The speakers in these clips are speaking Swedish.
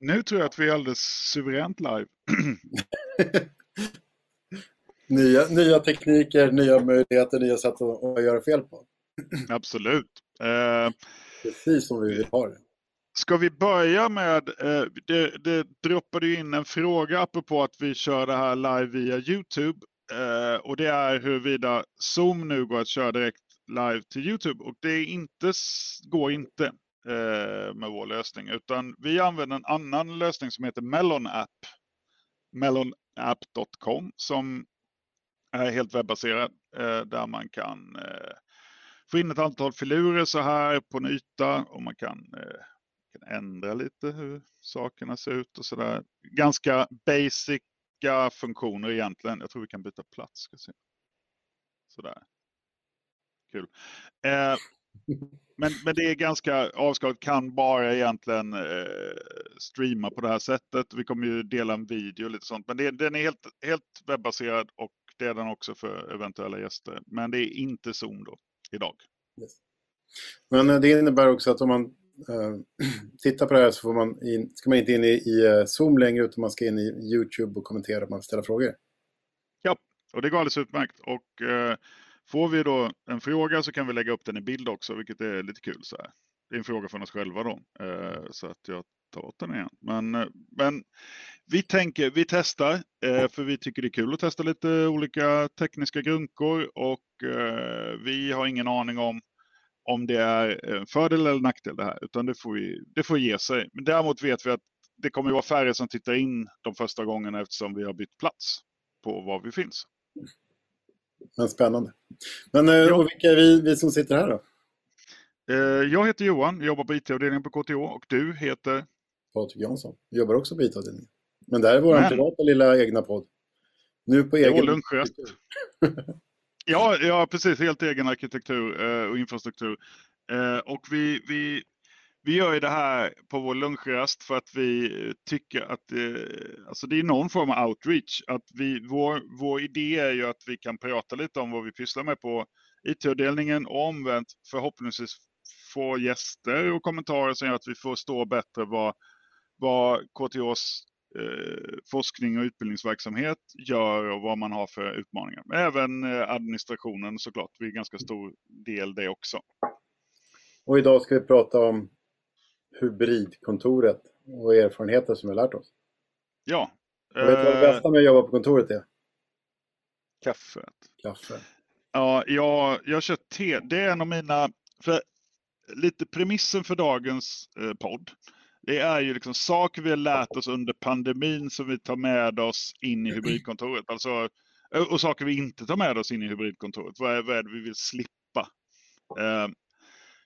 Nu tror jag att vi är alldeles suveränt live. nya, nya tekniker, nya möjligheter, nya sätt att, att göra fel på. Absolut. Eh, Precis som vi vill ha det. Ska vi börja med, eh, det, det droppade ju in en fråga apropå att vi kör det här live via Youtube. Eh, och det är huruvida Zoom nu går att köra direkt live till Youtube. Och det inte, går inte Eh, med vår lösning. Utan vi använder en annan lösning som heter Melon App. Melonapp.com som är helt webbaserad. Eh, där man kan eh, få in ett antal filurer så här på en yta. Och man kan kan ändra lite hur sakerna ser ut och sådär. Ganska basica funktioner egentligen. Jag tror vi kan byta plats. Ska se. Sådär. Kul. Eh, men, men det är ganska avskalat, kan bara egentligen eh, streama på det här sättet. Vi kommer ju dela en video och lite sånt. Men det, den är helt, helt webbaserad och det är den också för eventuella gäster. Men det är inte Zoom då, idag. Yes. Men eh, det innebär också att om man uh, tittar på det här så får man in, ska man inte in i, i uh, Zoom längre utan man ska in i YouTube och kommentera om man vill ställa frågor. Ja, och det går alldeles utmärkt. Och uh, får vi då en fråga så kan vi lägga upp den i bild också, vilket är lite kul. Så här. Det är en fråga från oss själva då, så att jag tar åt den igen. Men, men vi tänker, vi testar, för vi tycker det är kul att testa lite olika tekniska grunkor och vi har ingen aning om om det är en fördel eller nackdel det här, utan det får, vi, det får ge sig. Men däremot vet vi att det kommer att vara färre som tittar in de första gångerna eftersom vi har bytt plats på var vi finns. Men spännande. Men eh, ja. och vilka är vi, vi som sitter här då? Eh, jag heter Johan, jobbar på IT-avdelningen på KTH och du heter? Patrik Jansson, jobbar också på IT-avdelningen. Men det här är vår Men... privata lilla egna podd. Nu på egen... Lunchrast. Ja, ja, precis. Helt egen arkitektur eh, och infrastruktur. Och vi, vi, vi gör ju det här på vår lunchrast för att vi eh, tycker att eh, alltså det är någon form av outreach. Att vi, vår, vår idé är ju att vi kan prata lite om vad vi pysslar med på IT-avdelningen och omvänt förhoppningsvis få gäster och kommentarer som gör att vi förstår bättre vad, vad KTHs eh, forskning och utbildningsverksamhet gör och vad man har för utmaningar. Men även eh, administrationen såklart, vi är ganska stor del det också. Och idag ska vi prata om hybridkontoret och erfarenheter som vi har lärt oss. Ja. Och vet du vad det bästa med att jobba på kontoret är? Kaffet. Kaffe. Ja, jag, jag kör te. Det är en av mina... För lite premissen för dagens eh, podd det är ju liksom saker vi har lärt oss under pandemin som vi tar med oss in i hybridkontoret. Alltså, och saker vi inte tar med oss in i hybridkontoret. Vad är, vad är det vi vill slippa? Eh,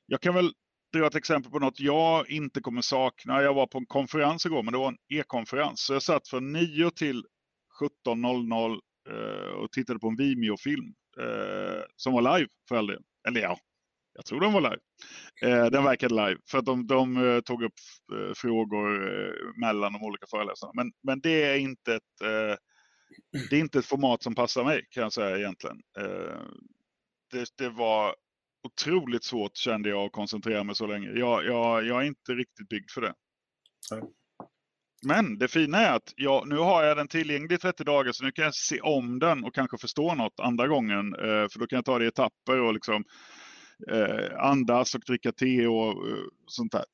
jag kan väl dra ett exempel på något jag inte kommer sakna. Jag var på en konferens igår, men det var en e-konferens. Så jag satt från 9 till 17.00 eh, och tittade på en Vimeo-film eh, som var live för all del. Eller ja, jag tror den var live. Eh, den verkade live för att de, de eh, tog upp eh, frågor eh, mellan de olika föreläsarna. Men, men det, är inte ett, det är inte ett format som passar mig kan jag säga egentligen. Det, det, var otroligt svårt kände jag att koncentrera mig så länge. Jag, jag, jag är inte riktigt byggd för det. Nej. Men det fina är att jag, nu har jag den tillgänglig i 30 dagar så nu kan jag se om den och kanske förstå något andra gången. För då kan jag ta det i etapper och liksom eh, andas och dricka te och eh, sånt där.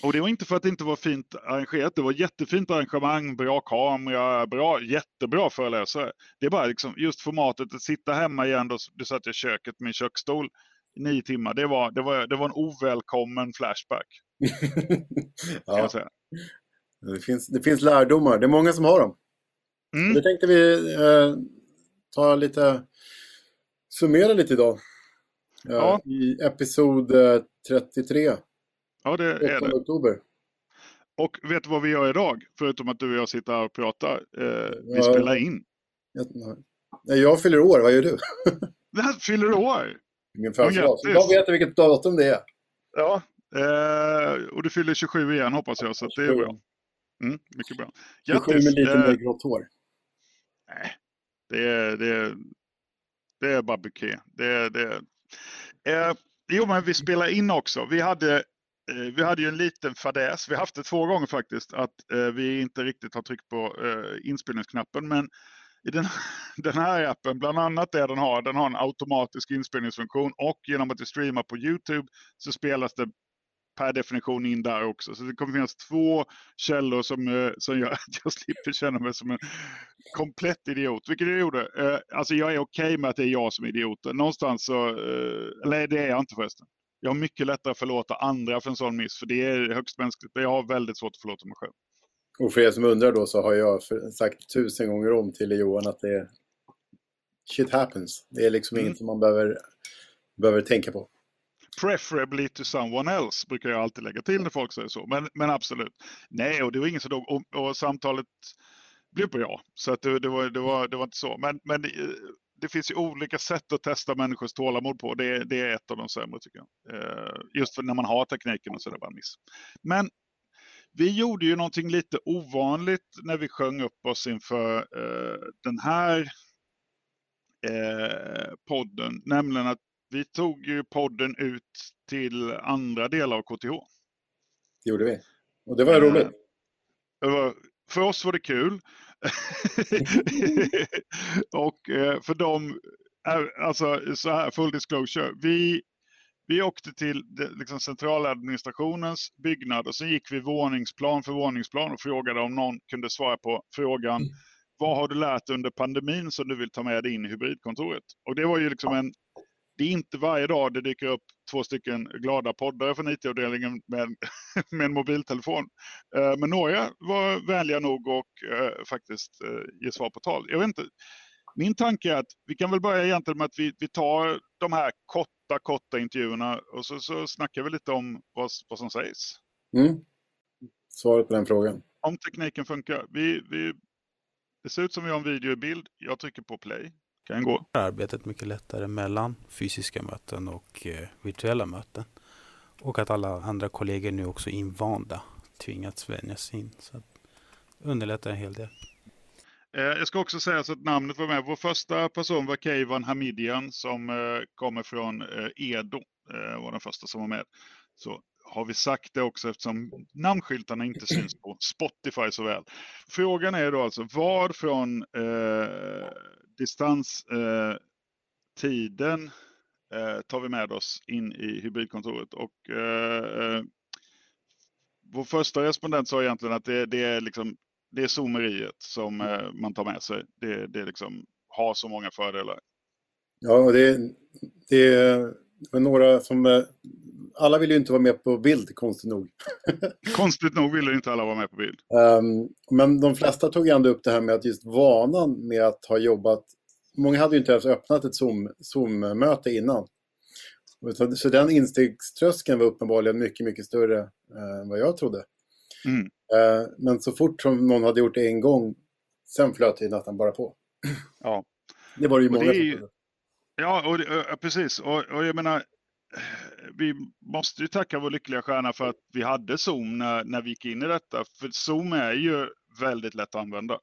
Eh, och det var inte för att det inte var fint arrangerat. Det var jättefint arrangemang, bra kamera, bra, jättebra föreläsare. Det är bara liksom just formatet att sitta hemma igen. Då, då satt jag i köket med min köksstol i nio timmar. Det var, det var, det var en ovälkommen flashback. ja. Det, finns, det finns lärdomar. Det är många som har dem. Mm. Det tänkte vi eh, ta lite, summera lite idag. Ja. I episod 33. Eh, ja, det är det. oktober. Och vet du vad vi gör idag? Förutom att du och jag sitter här och pratar. Eh, vi ja. spelar in. Jag, jag fyller år, vad gör du? fyller du år? Min födelsedag. Jag vet vilket datum det är. Ja, eh, och du fyller 27 igen hoppas jag, så det är bra. Mm, mycket bra. Grattis! 27 med lite eh, mer grått hår. Nej, det är, det är, det är bara buké. Det, det, Eh, jo, men vi spelar in också. Vi hade eh, Eh, vi hade ju en liten fadäs, vi har haft det två gånger faktiskt, att eh, vi inte riktigt har tryckt på eh, inspelningsknappen. Men i den, den, här appen, bland annat det den har, den har en automatisk inspelningsfunktion och genom att vi streamar på Youtube så spelas det per definition in där också. Så det kommer finnas två källor som, som gör att jag slipper känna mig som en komplett idiot. Vilket jag gjorde. Alltså jag är okej okay med att det är jag som är idioten. Någonstans så, eller det är jag inte förresten. Jag har mycket lättare att förlåta andra för en sån miss, för det är högst mänskligt. Jag har väldigt svårt att förlåta mig själv. Och för er som undrar då så har jag sagt tusen gånger om till Johan att det är shit happens. Det är liksom mm. inget som man behöver, behöver tänka på. Preferably to someone else brukar jag alltid lägga till när folk säger så. Men, men absolut. Nej, och det var ingen som dog. Och, och samtalet blev bra. Så att det, det, var, det, var, det var inte så. Men, men det, det finns ju olika sätt att testa människors tålamod på. Det, det är ett av de sämre tycker jag. Eh, just för när man har tekniken och så är det bara miss. Men vi gjorde ju någonting lite ovanligt när vi sjöng upp oss inför eh, den här eh, podden. Nämligen att vi tog ju podden ut till andra delar av KTH. Det gjorde vi. Och det var roligt. Var, för oss var det kul. och eh, för dem, alltså så här, full disclosure. Vi, vi åkte till liksom, centraladministrationens byggnad och sen gick vi våningsplan för våningsplan och frågade om någon kunde svara på frågan mm. vad har du lärt under pandemin som du vill ta med dig in i hybridkontoret? Och det var ju liksom en det är inte varje dag det dyker upp två stycken glada poddare från IT-avdelningen med, med en mobiltelefon. Eh, men några var vänliga nog och eh, faktiskt eh, ge svar på tal. Jag vet inte. Min tanke är att vi kan väl börja egentligen med att vi, vi tar de här korta, korta intervjuerna och så, så snackar vi lite om vad, vad som sägs. Mm. Svaret på den frågan. Om tekniken funkar. Vi, vi, det ser ut som vi har en video i bild. Jag trycker på play kan gå. Arbetet mycket lättare mellan fysiska möten och eh, virtuella möten. Och att alla andra kollegor nu också är invanda, tvingats vänjas in. Så att underlättar en hel del. Eh, jag ska också säga så att namnet var med. Vår första person var Keivan Hamidian som eh, kommer från Edo. Var den första som var med. Så har vi sagt det också eftersom namnskyltarna inte syns på Spotify så väl. Frågan är då alltså vad från eh, distanstiden eh, tar vi med oss in i hybridkontoret. Och, eh, vår första respondent sa egentligen att det, det är liksom det är zoomeriet som eh, man tar med sig. Det, det liksom har så många fördelar. Ja, och det, det är några som... Eh, alla vill ju inte vara med på bild, konstigt nog. konstigt nog ville inte alla vara med på bild. Um, men de flesta tog ändå upp det här med att just vanan med att ha jobbat... Många hade ju inte ens öppnat ett Zoom-möte innan. Så, den instegströskeln var uppenbarligen mycket, mycket större eh, än vad jag trodde. Mm. Uh, men så fort som någon hade gjort det en gång, sen flöt det nästan bara på. Ja. Det var det ju många det är, Ja, och, och, precis. Och, och jag menar, vi måste ju tacka vår lyckliga stjärna för att vi hade Zoom när, när vi gick in i detta. För Zoom är ju väldigt lätt att använda.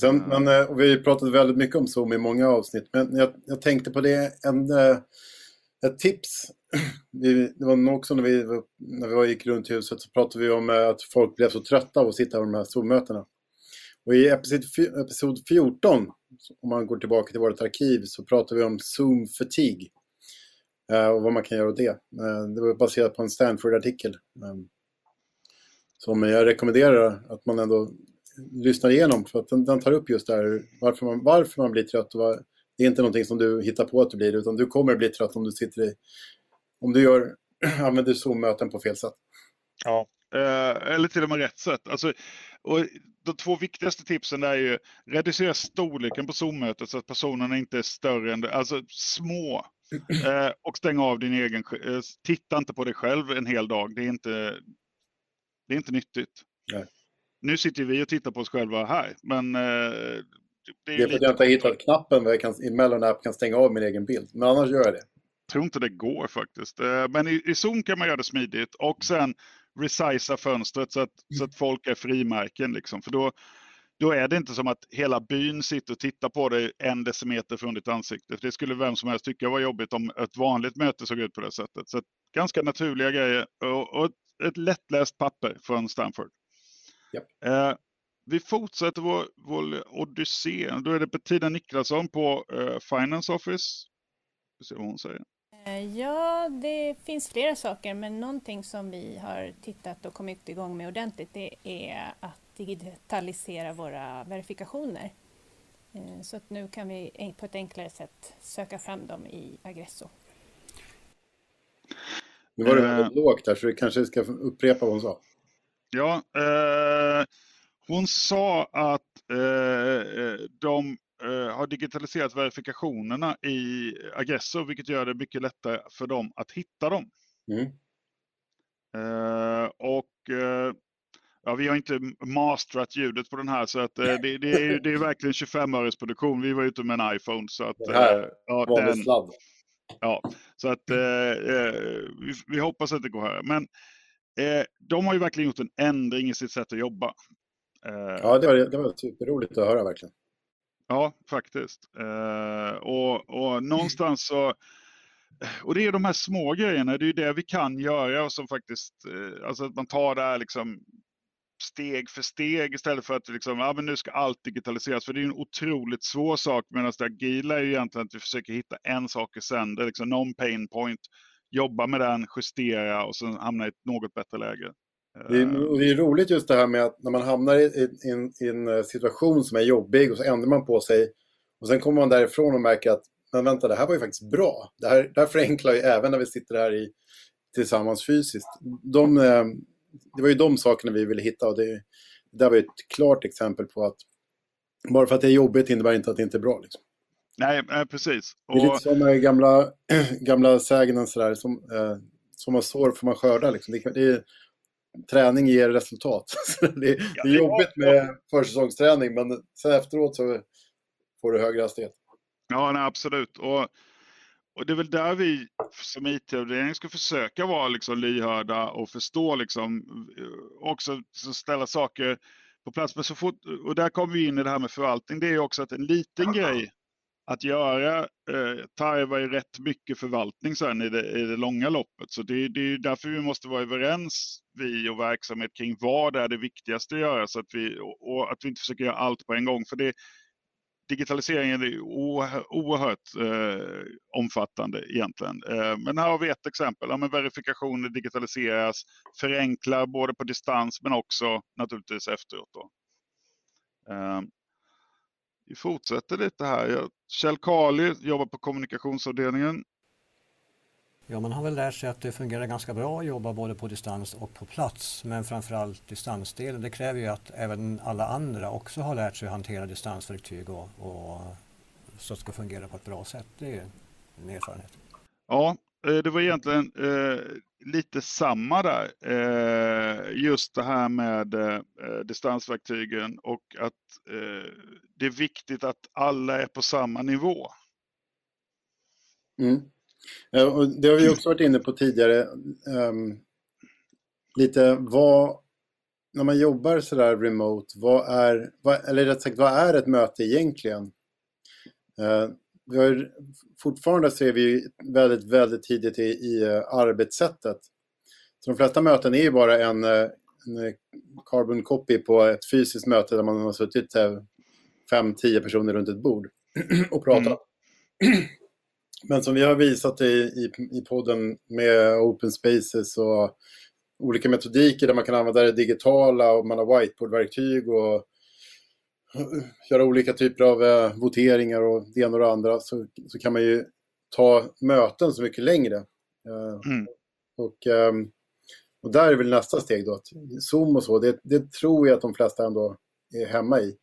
Sen, men, eh, och vi pratat väldigt mycket om Zoom i många avsnitt, men jag, jag tänkte på det, en, eh, ett tips. Vi, det var nog också när vi, när vi gick runt i huset så pratade vi om eh, att folk blev så trötta av att sitta på de här Zoom-mötena. Och i episod, episod 14, om man går tillbaka till vårt arkiv, så pratar vi om Zoom fatigue. Eh, Eh, och vad man kan göra åt det. Eh, det var baserat på en Stanford-artikel. Ehm, som jag rekommenderar att man ändå lyssnar igenom. För att den, den tar upp just det här varför man, varför man blir trött. Och var, det är inte någonting som du hittar på att du blir, utan du kommer bli trött om du sitter i... Om du gör, använder Zoom-möten på fel sätt. Ja, eh, eller till och med rätt sätt. Alltså, och de två viktigaste tipsen är ju reducera storleken på Zoom-mötet så att personerna inte är större än alltså små. Eh, och stäng av din egen, eh, titta inte på dig själv en hel dag. Det är inte, det är inte nyttigt. Nej. Nu sitter vi och tittar på oss själva här, men eh, det är, det är för att jag inte har hittat knappen där jag kan, i Mellon kan stänga av min egen bild. Men annars gör jag det. Jag tror inte det går faktiskt. Eh, men i, i Zoom kan man göra det smidigt och sen resizea fönstret så att, så att folk är frimärken. Liksom. För då, då är det inte som att hela byn sitter och tittar på dig en decimeter från ditt ansikte. För det skulle vem som helst tycka var jobbigt om ett vanligt möte såg ut på det sättet. Så ganska naturliga grejer och, och ett lättläst papper från Stanford. Yep. Eh, vi fortsätter vår, vår odyssé. Då är det Bettina Niklasson på eh, Finance Office. Vi ser vad hon säger. Eh, ja, det finns flera saker, men någonting som vi har tittat och kommit igång med ordentligt, det är att digitalisera våra verifikationer. Eh, så att nu kan vi på ett enklare sätt söka fram dem i Agresso. Nu var det väldigt uh, lågt där, så vi kanske ska upprepa vad hon sa. Ja, eh, hon sa att eh, de eh, har digitaliserat verifikationerna i Agresso, vilket gör det mycket lättare för dem att hitta dem. Mm. Eh, och eh, ja, vi har inte masterat ljudet på den här, så att, eh, det, det, är, det är verkligen 25 öres produktion. Vi var ute med en iPhone. Så att, det här ja, den, sladd. Ja, så att vi, vi, hoppas att det går här. Men de har ju verkligen gjort en ändring i sitt sätt att jobba. Ja, det var, det var superroligt att höra verkligen. Ja, faktiskt. Eh, och, och någonstans så... Och det är de här små grejerna, det är ju det vi kan göra och som faktiskt, eh, alltså att man tar det här liksom steg för steg istället för att liksom, ja, men nu ska allt digitaliseras. För det är en otroligt svår sak medan det agila är ju egentligen att vi försöker hitta en sak i sänder, liksom non pain point, jobba med den, justera och sen hamna i ett något bättre läge. Det är, det är roligt just det här med att när man hamnar i, i, i, en eh, situation som är jobbig och så ändrar man på sig och sen kommer man därifrån och märker att men vänta, det här var ju faktiskt bra. Det här, det här förenklar ju även när vi sitter här i, tillsammans fysiskt. De, eh, det var ju de sakerna vi ville hitta och det, det där var ju ett klart exempel på att bara för att det är jobbigt innebär inte att det inte är bra. Liksom. Nej, precis. Och... Det är lite som med gamla, gamla sägnen sådär, som, eh, som man sår får man skörda. Liksom. Det, det, träning ger resultat. det, är, ja, det är jobbigt med försäsongsträning, men sen efteråt så får du högre hastighet. Ja, nej, absolut. Och, och det är väl där vi som IT-avdelning ska försöka vara liksom lyhörda och förstå liksom också ställa saker på plats. Men så fort, och där kommer vi in i det här med förvaltning. Det är också att en liten grej att göra eh, tarvar ju rätt mycket förvaltning sen i det, i det långa loppet. Så det, det är därför vi måste vara överens, vi och verksamhet, kring vad är det viktigaste att göra så att vi, och att vi inte försöker göra allt på en gång. För det, digitaliseringen är oerhört eh, omfattande egentligen. Eh, men här har vi ett exempel. Ja, men verifikationer digitaliseras, förenklar både på distans men också naturligtvis efteråt. Då. Eh, vi fortsätter lite här. Kjell Kali jobbar på kommunikationsavdelningen. Ja, man har väl lärt sig att det fungerar ganska bra att jobba både på distans och på plats. Men framförallt distansdelen, det kräver ju att även alla andra också har lärt sig att hantera distansverktyg och, och så att det ska fungera på ett bra sätt. Det är en erfarenhet. Ja, eh, det var egentligen eh, lite samma där. Eh, just det här med eh, distansverktygen och att eh, det är viktigt att alla är på samma nivå. Mm. Eh, och det har vi också varit inne på tidigare. Um, lite vad, när man jobbar sådär remote, vad är, vad, eller rätt sagt, vad är ett möte egentligen? Uh, vi har, fortfarande ser vi väldigt, väldigt tidigt i, i uh, arbetssättet. Så de flesta möten är ju bara en, uh, en carbon copy på ett fysiskt möte där man har suttit fem, tio personer runt ett bord och pratat. Mm. Men som vi har visat i, i, i podden med Open Spaces och olika metodiker där man kan använda det digitala och man har whiteboardverktyg och göra olika typer av eh, voteringar och det ena och det andra så, så kan man ju ta möten så mycket längre. Eh, mm. Och, eh, och där är väl nästa steg då, att Zoom och så, det, det tror jag att de flesta ändå är hemma i.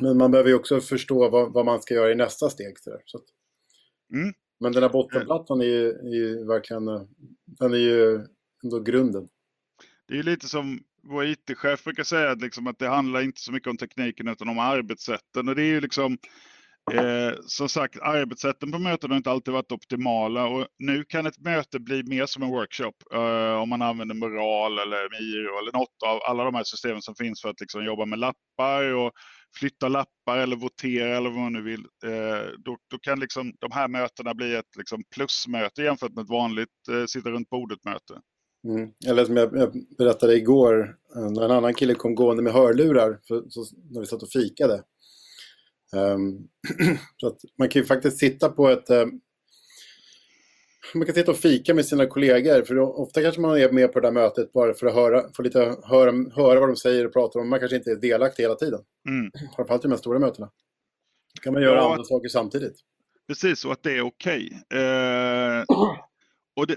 Men man behöver ju också förstå vad, vad, man ska göra i nästa steg. Så, så att, mm. Men den här bottenplattan är ju, är ju, verkligen, den är ju ändå grunden. Det är lite som vår IT-chef brukar säga, att, liksom, att det handlar inte så mycket om tekniken utan om arbetssätten. Och det är ju liksom, Eh, som sagt, arbetssätten på möten har inte alltid varit optimala och nu kan ett möte bli mer som en workshop eh, om man använder Moral eller Miro eller något av alla de här systemen som finns för att liksom jobba med lappar och flytta lappar eller votera eller vad man nu vill. Eh, då, då, kan liksom de här mötena bli ett liksom plusmöte jämfört med ett vanligt eh, sitta runt bordet-möte. Mm. Eller som jag, jag berättade igår, eh, när en annan kille kom gående med hörlurar för, så, när vi satt och fikade. Um, så att man kan ju faktiskt sitta på ett... Um, man kan sitta och fika med sina kollegor, för ofta kanske man är med på det där mötet bara för att höra, få lite, höra, höra vad de säger och pratar om. Man kanske inte är delaktig hela tiden. Mm. Framförallt i de här stora mötena. Då kan man göra ja, andra saker samtidigt. Precis, och att det är okej. Okay. Eh, och det,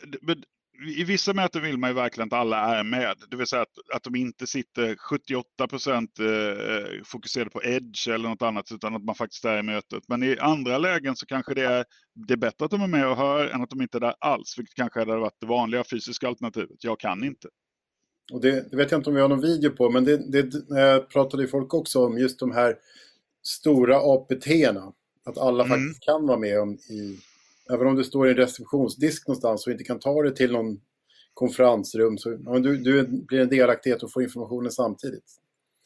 i vissa möten vill man ju verkligen att alla är med. Det vill säga att, att de inte sitter 78 procent eh, fokuserade på edge eller något annat utan att man faktiskt är i mötet. Men i andra lägen så kanske det är, det är bättre att de är med och hör än att de inte är där alls. Vilket kanske hade varit det vanliga fysiska alternativet. Jag kan inte. Och det, det vet jag inte om vi har någon video på men det, det eh, pratade ju folk också om just de här stora APT-erna. Att alla mm. faktiskt kan vara med om i Även om du står i en receptionsdisk någonstans och inte kan ta dig till någon konferensrum så ja, du, du blir en delaktighet och får informationen samtidigt.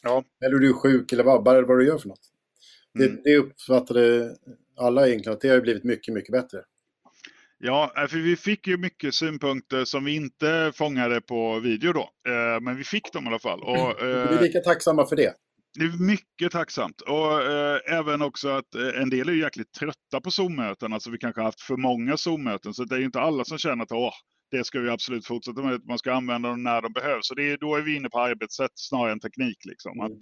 Ja. Eller du är sjuk eller vabbar eller vad du gör för något. Mm. Det, det uppfattade alla egentligen att det har blivit mycket, mycket bättre. Ja, för vi fick ju mycket synpunkter som vi inte fångade på video då. Eh, men vi fick dem i alla fall. Och, vi är lika tacksamma för det. Det är mycket tacksamt. Och eh, även också att eh, en del är jäkligt trötta på Zoom-möten. Alltså vi kanske har haft för många Zoom-möten. Så det är inte alla som känner att Åh, det ska vi absolut fortsätta med. Man ska använda dem när de behövs. Så det är, då är vi inne på arbetssätt snarare än teknik. Liksom. Mm. Att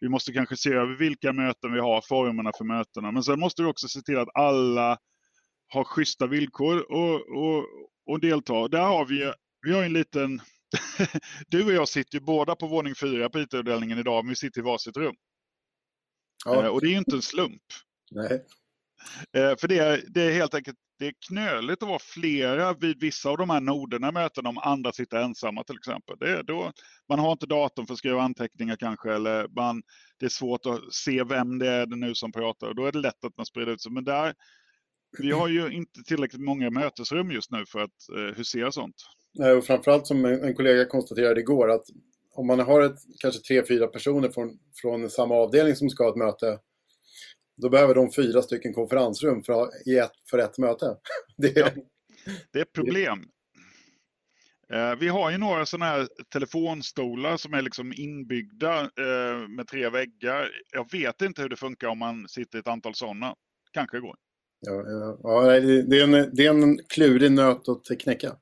vi måste kanske se över vilka möten vi har, formerna för mötena. Men sen måste vi också se till att alla har schyssta villkor och, och, och delta. Där har vi, vi har en liten du och jag sitter ju båda på våning fyra på IT-avdelningen idag, men vi sitter i varsitt rum. Ja. Eh, och det är ju inte en slump. Nej. Eh, för det är, det är helt enkelt det är knöligt att vara flera vid vissa av de här noderna möten om andra sitter ensamma till exempel. Det är då, man har inte datorn för att skriva anteckningar kanske eller man, det är svårt att se vem det är nu som pratar och då är det lätt att man sprider ut sig. Men där, vi har ju inte tillräckligt många mötesrum just nu för att eh, husera sånt. Och framförallt som en kollega konstaterade igår att om man har ett, kanske tre, fyra personer från, från samma avdelning som ska ha ett möte då behöver de fyra stycken konferensrum för, ett, för ett möte. Det är, ja, det är ett problem. Eh, vi har ju några sådana här telefonstolar som är liksom inbyggda eh, med tre väggar. Jag vet inte hur det funkar om man sitter i ett antal sådana. Kanske går. Ja, ja, ja det, är en, det är en klurig nöt att knäcka.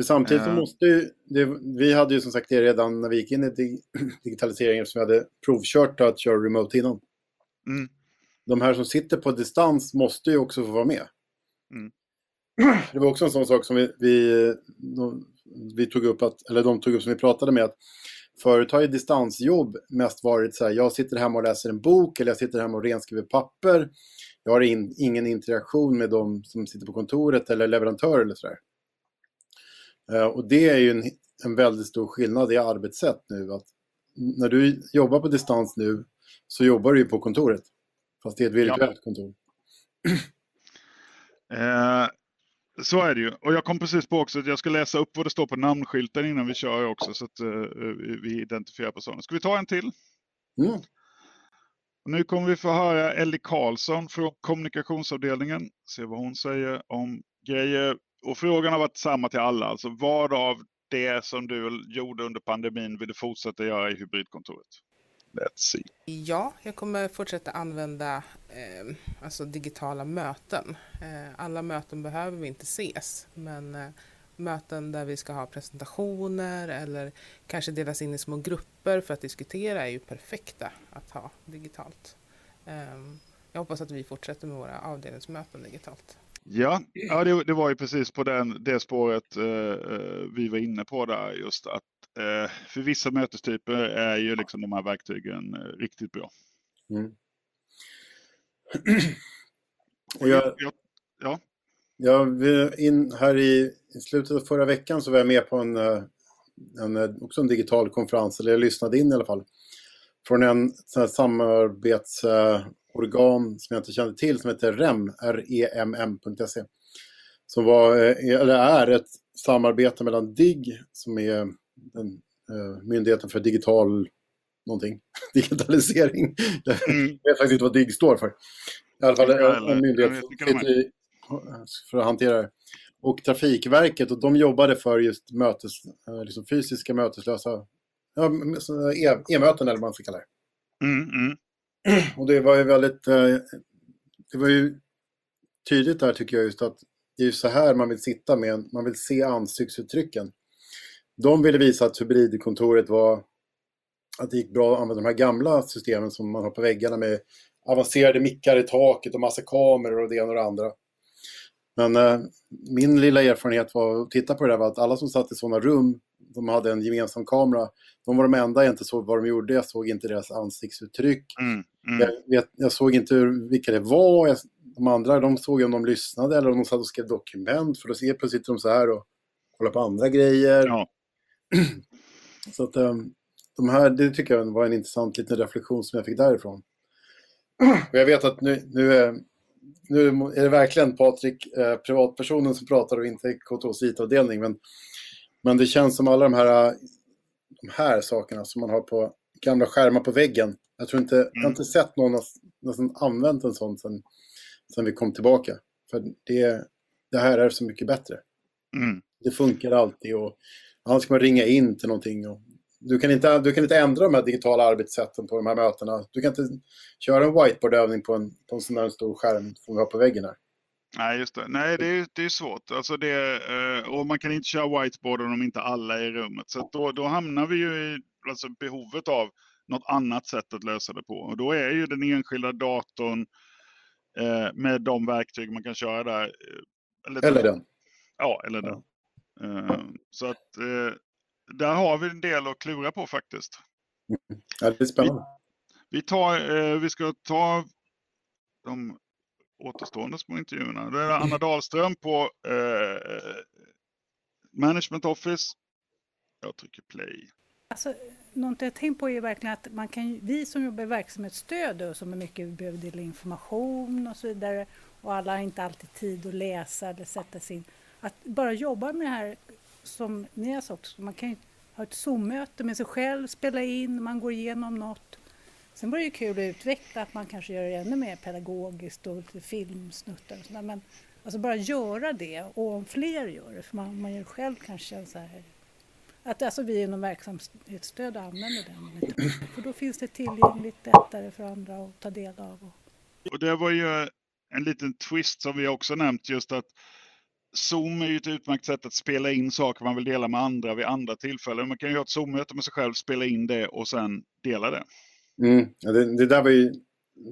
För samtidigt så måste ju, det, vi hade ju som sagt det redan när vi gick in i digitaliseringen som vi hade provkört att köra remote innan. Mm. De här som sitter på distans måste ju också få vara med. Mm. Det var också en sån sak som vi, vi, vi, tog upp, att, eller de tog upp som vi pratade med, att förut har ju distansjobb mest varit så här, jag sitter hemma och läser en bok eller jag sitter hemma och renskriver papper. Jag har in, ingen interaktion med de som sitter på kontoret eller leverantörer eller sådär. Eh, och det är ju en, en väldigt stor skillnad i arbetssätt nu. Att när du jobbar på distans nu så jobbar du ju på kontoret. Fast det är ett virtuellt ja. kontor. Eh, så är det ju. Och jag kom precis på också att jag ska läsa upp vad det står på namnskylten innan vi kör också så att uh, vi identifierar personen. Ska vi ta en till? Mm. Nu kommer vi få höra Ellie Karlsson från kommunikationsavdelningen. Se vad hon säger om grejer och frågan har varit samma till alla. Alltså vad av det som du gjorde under pandemin vill du fortsätta göra i hybridkontoret? Let's see. Ja, jag kommer fortsätta använda eh, alltså digitala möten. Eh, alla möten behöver vi inte ses, men eh, möten där vi ska ha presentationer eller kanske delas in i små grupper för att diskutera är ju perfekta att ha digitalt. Ehm, jag hoppas att vi fortsätter med våra avdelningsmöten digitalt. Ja, ja det, det, var ju precis på den, det spåret eh, eh, vi var inne på där just att eh, för vissa mötestyper är ju liksom de här verktygen eh, riktigt bra. Mm. Och jag, ja. ja. Ja, in, här i, i, slutet av förra veckan så var jag med på en, eh, en, också en digital konferens, eller jag lyssnade in i alla fall, från en samarbets organ som jag inte kände till som heter REM, remm.se. Som var, eh, eller är ett samarbete mellan DIGG, som är den, uh, myndigheten för digital någonting, digitalisering. Mm. Jag vet faktiskt inte vad DIGG står för. I alla fall en, en myndighet i, för att hantera det. Och Trafikverket, och de jobbade för just mötes, eh, liksom fysiska möteslösa e-möten eller vad man ska kalla det. Mm, mm. Och det var ju väldigt, eh, det var ju tydligt där tycker jag just att det är så här man vill sitta med, man vill se ansiktsuttrycken. De ville visa att hybridkontoret var, att det gick bra att använda de här gamla systemen som man har på väggarna med avancerade mickar i taket och massa kameror och det ena och det andra. Men eh, min lilla erfarenhet var att titta på det där var att alla som satt i sådana rum, de hade en gemensam kamera, de var de enda jag inte såg vad de gjorde. Jag såg inte deras ansiktsuttryck. Mm, mm. Jag, vet, jag, såg inte vilka det var. Jag, de andra de såg om de lyssnade eller om de satt och skrev dokument. För då ser plötsligt de så här och kollar på andra grejer. Ja. så att um, de här, det tycker jag var en intressant liten reflektion som jag fick därifrån. Och jag vet att nu, nu, är, nu är det verkligen Patrik, eh, privatpersonen som pratar och inte KTHs IT-avdelning. Men, men det känns som alla de här de här sakerna som man har på gamla skärmar på väggen. Jag tror inte, mm. jag har inte sett någon som använt en sån sen, sen vi kom tillbaka. För det, det här är så mycket bättre. Mm. Det funkar alltid och annars ska man ringa in till någonting. Och du, kan inte, du kan inte ändra de här digitala arbetssätten på de här mötena. Du kan inte köra en whiteboardövning på en, på en sån här stor skärm som vi har på väggen här. Nej, just det. Nej, det är, det är svårt. Alltså det, eh, och man kan inte köra whiteboarden om inte alla är i rummet. Så då, då hamnar vi ju i alltså behovet av något annat sätt att lösa det på. Och då är ju den enskilda datorn eh, med de verktyg man kan köra där. Eh, eller, eller den. Ja, eller den. Ja. så att där har vi en del att klura på faktiskt. Ja, det är spännande. Vi, vi, tar, vi ska ta de återstående små intervjuerna. Det är Anna Dahlström på eh, Management Office. Jag trycker play. Alltså, något jag tänkt på är verkligen att man kan, vi som jobbar i verksamhetsstöd och som är mycket behöver dela information och så vidare och alla har inte alltid tid att läsa eller sätta sig in. Att bara jobba med det här som ni har sagt, man kan ju ha ett Zoom-möte med sig själv, spela in, man går igenom något Sen var det ju kul att utveckla att man kanske gör det ännu mer pedagogiskt och lite filmsnuttar och sådär. Men alltså bara göra det och om fler gör det, för man, man gör själv kanske så här att alltså vi inom verksamhetsstöd använder den. För då finns det tillgängligt lättare för andra att ta del av. Och det var ju en liten twist som vi också nämnt just att Zoom är ju ett utmärkt sätt att spela in saker man vill dela med andra vid andra tillfällen. Man kan ju ha ett Zoom-möte med sig själv, spela in det och sen dela det. Mm. Ja, det, det, där var ju,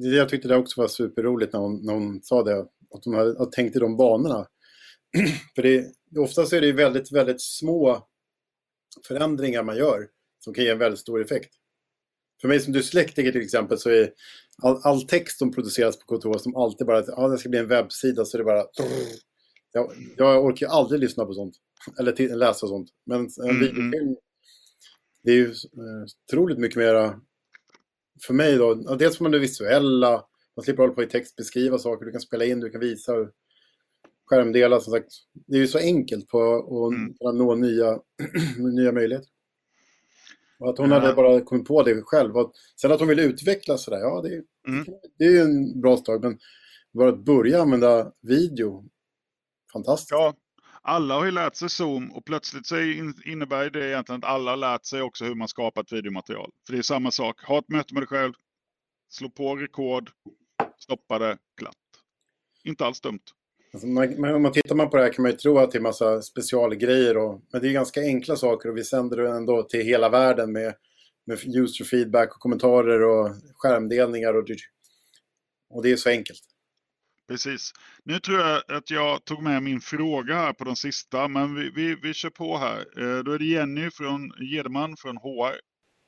det, jag tyckte det också var superroligt när hon, när hon sa det, att hon hade, tänkt i de banorna. För det, oftast är det väldigt, väldigt små förändringar man gör som kan ge en väldigt stor effekt. För mig som dyslektiker till exempel så är all, all text som produceras på KTH som alltid bara att ah, det ska bli en webbsida så är det bara jag, jag orkar aldrig lyssna på sånt eller läsa sånt. Men en mm, mm. videofilm det är ju eh, otroligt mycket mera för mig då, dels får man det visuella, man slipper hålla på i text, beskriva saker, du kan spela in, du kan visa skärmdelar som sagt. Det är ju så enkelt på att mm. nå nya, nya möjligheter. Och att hon ja. hade bara kommit på det själv. Och sen att hon vill utveckla sådär, ja det, mm. det är ju en bra start. Men bara att börja använda video, fantastiskt. Ja, alla har ju lärt sig Zoom och plötsligt så innebär det egentligen att alla har lärt sig också hur man skapar ett videomaterial. För det är samma sak. Ha ett möte med dig själv, slå på rekord, stoppa det, glatt. Inte alls dumt. Alltså, man, om man tittar man på det här kan man ju tro att det är massa specialgrejer. Och, men det är ganska enkla saker och vi sänder det ändå till hela världen med, med user feedback och kommentarer och skärmdelningar. Och, och det är så enkelt. Precis. Nu tror jag att jag tog med min fråga här på de sista, men vi, vi, vi kör på här. Eh, då är det Jenny från Gedman från HR.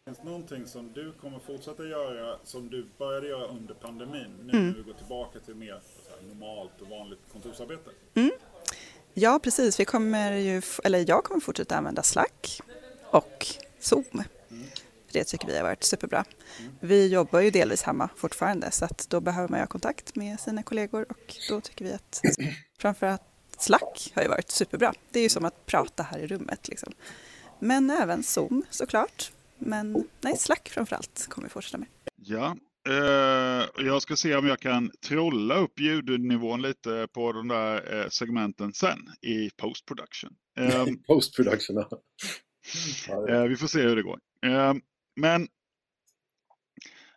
Finns det någonting som du kommer fortsätta göra som du började göra under pandemin, nu mm. när vi går tillbaka till mer normalt och vanligt kontorsarbete? Mm. Ja, precis. Vi kommer ju, eller jag kommer fortsätta använda Slack och Zoom. Mm. Det tycker vi har varit superbra. Vi jobbar ju delvis hemma fortfarande så att då behöver man ha kontakt med sina kollegor och då tycker vi att framförallt Slack har ju varit superbra. Det är ju som att prata här i rummet. Liksom. Men även Zoom såklart. Men nej, Slack framförallt kommer vi fortsätta med. Ja, eh, jag ska se om jag kan trolla upp ljudnivån lite på de där eh, segmenten sen i post production. Eh, post production, ja. vi får se hur det går. Men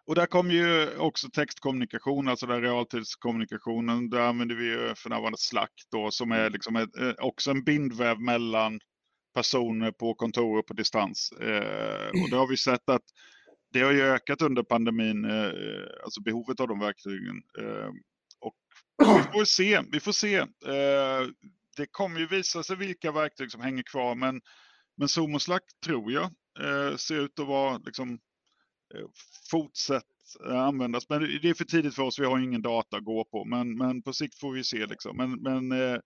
och där kommer ju också textkommunikation, alltså den realtidskommunikationen. Där använder vi ju för närvarande Slack då som är liksom ett, eh, också en bindväv mellan personer på kontor och på distans. Eh, och det har vi sett att det har ju ökat under pandemin, eh, alltså behovet av de verktygen. Eh, och vi får se, vi får se. Eh, det kommer ju visa sig vilka verktyg som hänger kvar, men, men Zoom och Slack tror jag eh, ser ut att vara liksom, eh, fortsätt användas. Men det är för tidigt för oss, vi har ingen data att gå på. Men, men på sikt får vi se. Liksom. Men, men eh,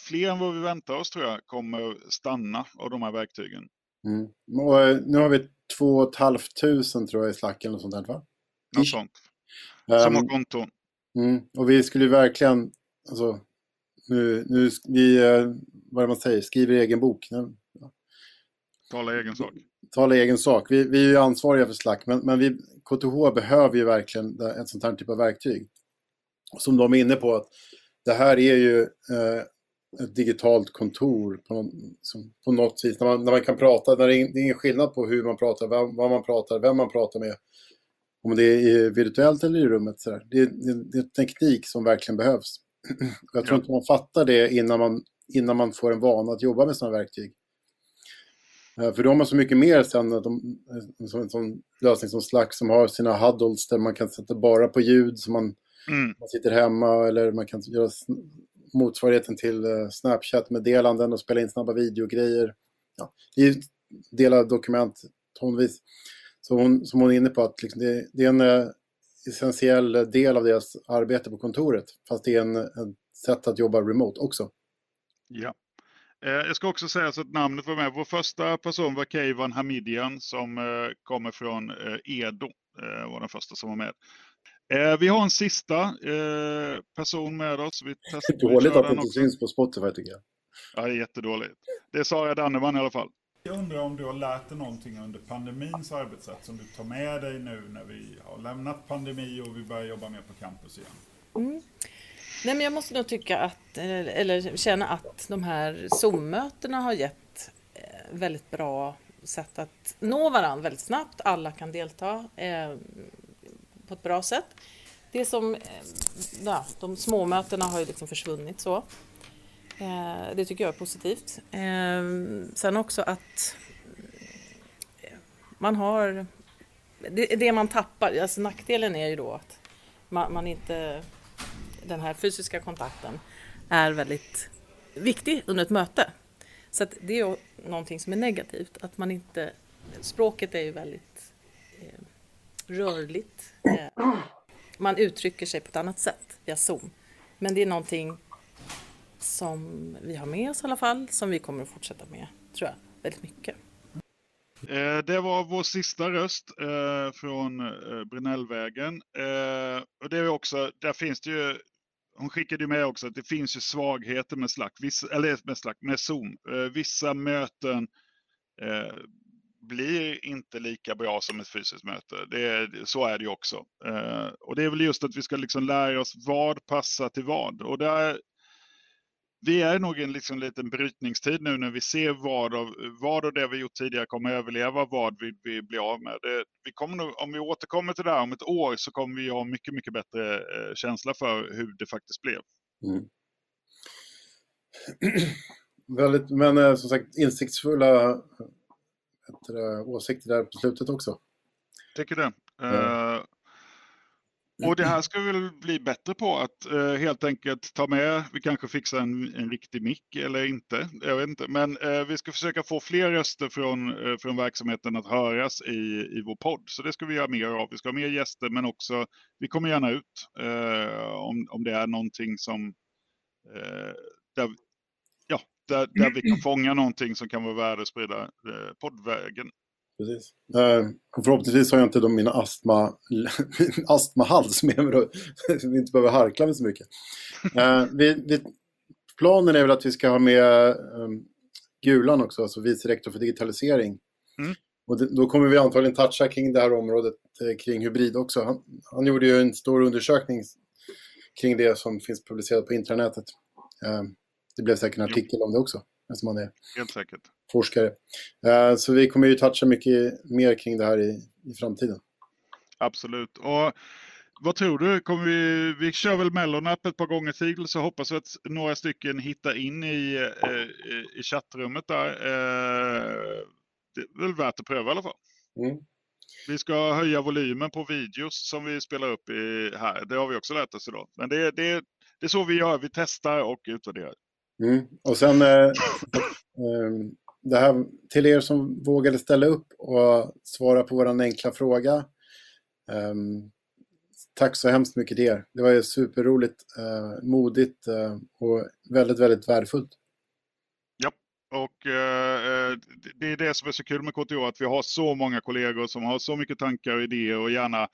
fler än vad vi väntar oss tror jag kommer stanna av de här verktygen. Mm. Och, eh, nu har vi 2 500 tror jag i Slack eller sånt där va? Något sånt. Som har konton. Mm. Och vi skulle verkligen, alltså, nu, nu vi, eh, vad är det man säger, skriver egen bok. Tala egen sak. Tala egen sak. Vi, vi är ju ansvariga för Slack, men, men vi, KTH behöver ju verkligen ett sånt här typ av verktyg. Som de är inne på, att det här är ju eh, ett digitalt kontor på, någon, som, på något vis. När man, när man kan prata, när det är, ingen skillnad på hur man pratar, vad, vad man pratar, vem man pratar med. Om det är virtuellt eller i rummet. Så det, det, det, är teknik som verkligen behövs. Jag tror ja. inte man fattar det innan man, innan man får en vana att jobba med sådana verktyg. Eh, för då har så mycket mer sen, de, som en sån lösning som Slack som har sina huddles där man kan sätta bara på ljud så man, mm. man sitter hemma eller man kan göra motsvarigheten till Snapchat-meddelanden och spela in snabba videogrejer. Ja, dela dokument tonvis. Så hon, som hon är inne på, att liksom det, det, är en essentiell del av deras arbete på kontoret. Fast det är en, en sätt att jobba remote också. Ja. Eh, jag ska också säga så att namnet var med. Vår första person var Keivan Hamidian som eh, kommer från eh, Edo. var den första som var med. Vi har en sista person med oss. Vi testar, Dåligt att det inte syns på Spotify tycker jag. Ja, det är jättedåligt. Det är Sara Danneman i alla fall. Jag undrar om du har lärt dig någonting under pandemins arbetssätt som du tar med dig nu när vi har lämnat pandemi och vi börjar jobba mer på campus igen? Mm. Nej, men jag måste nog tycka att, eller känna att de här Zoom-mötena har gett eh, väldigt bra sätt att nå varandra väldigt snabbt. Alla kan delta eh, på ett bra sätt. Det som, eh, ja, de små mötena har ju liksom försvunnit så. Eh, det tycker jag är positivt. Eh, sen också att eh, man har, det, det man tappar, alltså nackdelen är ju då att man, man inte den här fysiska kontakten är väldigt viktig under ett möte. Så det är någonting som är negativt, att man inte... Språket är ju väldigt eh, rörligt. Eh, man uttrycker sig på ett annat sätt via Zoom. Men det är någonting som vi har med oss i alla fall, som vi kommer att fortsätta med, tror jag, väldigt mycket. Eh, det var vår sista röst eh, från eh, Brinellvägen. och det är också, där finns det ju hon skickade med också att det finns ju svagheter med Slack, vissa, eller med Slack, med Zoom. Eh, vissa möten eh, blir inte lika bra som ett fysiskt möte. Det så är det ju också. Eh, och det är väl just att vi ska liksom lära oss vad passar till vad. Och där vi är nog i en liksom liten brytningstid nu när vi ser vad av, vad av det vi gjort tidigare kommer överleva, vad vi, vi blir av med. Det, vi kommer nog, om vi återkommer till det här om ett år så kommer vi ha mycket, mycket bättre eh, känsla för hur det faktiskt blev. Mm. Väldigt, men eh, som sagt insiktsfulla det, åsikter där på slutet också. Tycker det. Mm. Uh, Mm. och det här ska vi väl bli bättre på att eh, helt enkelt ta med, vi kanske fixar en, en riktig mick eller inte, jag vet inte. Men eh, vi ska försöka få fler röster från, eh, från verksamheten att höras i, i vår podd. Så det ska vi göra mer av. Vi ska ha mer gäster men också, vi kommer gärna ut eh, om, om det är någonting som, eh, där, ja, där, där vi kan fånga någonting som kan vara värde att sprida eh, poddvägen. Precis. Uh, förhoppningsvis har jag inte mina astma, astmahals med mig då, så vi inte behöver harkla mig så mycket. Uh, vi, vi, planen är väl att vi ska ha med um, Gulan också, alltså vice rektor för digitalisering. Mm. Och det, då kommer vi antagligen toucha kring det här området eh, kring hybrid också. Han, han, gjorde ju en stor undersökning kring det som finns publicerat på intranätet. Det blev säkert en artikel om det också, eftersom han är Helt säkert. forskare. Uh, så vi kommer ju toucha mycket mer kring det här i, i framtiden. Absolut. Och vad tror du? Kommer vi, vi kör väl Mellonap ett par gånger till så hoppas vi att några stycken hittar in i, eh, i chattrummet där. Eh, det är väl värt att pröva i alla fall. Mm. Vi ska höja volymen på videos som vi spelar upp i här. Det har vi också lärt oss idag. Men det, det, det är så vi gör. Vi testar och utvärderar. Mm. Och sen eh, ehm, det här till er som vågade ställa upp och svara på vår enkla fråga. Eh, tack så hemskt mycket till er. Det var ju superroligt, eh, modigt eh, och väldigt, väldigt värdefullt. Ja, och eh, eh det är det som är så kul med KTH, att vi har så många kollegor som har så mycket tankar och idéer och gärna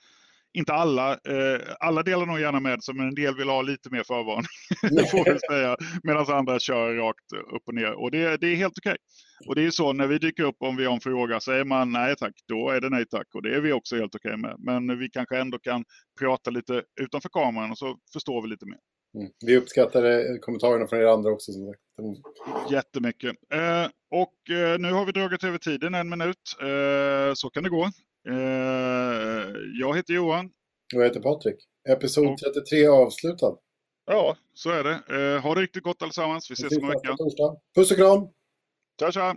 inte alla, eh, alla delar nog gärna med sig, men en del vill ha lite mer förvarning. får säga. Medan andra kör rakt upp och ner. Och det, det är helt okej. Okay. Och det är så när vi dyker upp om vi har en fråga, säger man nej tack, då är det nej tack. Och det är vi också helt okej okay med. Men vi kanske ändå kan prata lite utanför kameran och så förstår vi lite mer. Mm. Vi uppskattar kommentarerna från er andra också. Som sagt. Jättemycket. Eh, och eh, nu har vi dragit över tiden en minut. Eh, så kan det gå. Eh, jag heter Johan. Och jag heter Patrik. Episod 33 avslutad. Ja, så är det. Eh, ha det riktigt gott allesammans. Vi ses om en vecka. Puss och kram! Tja, tja!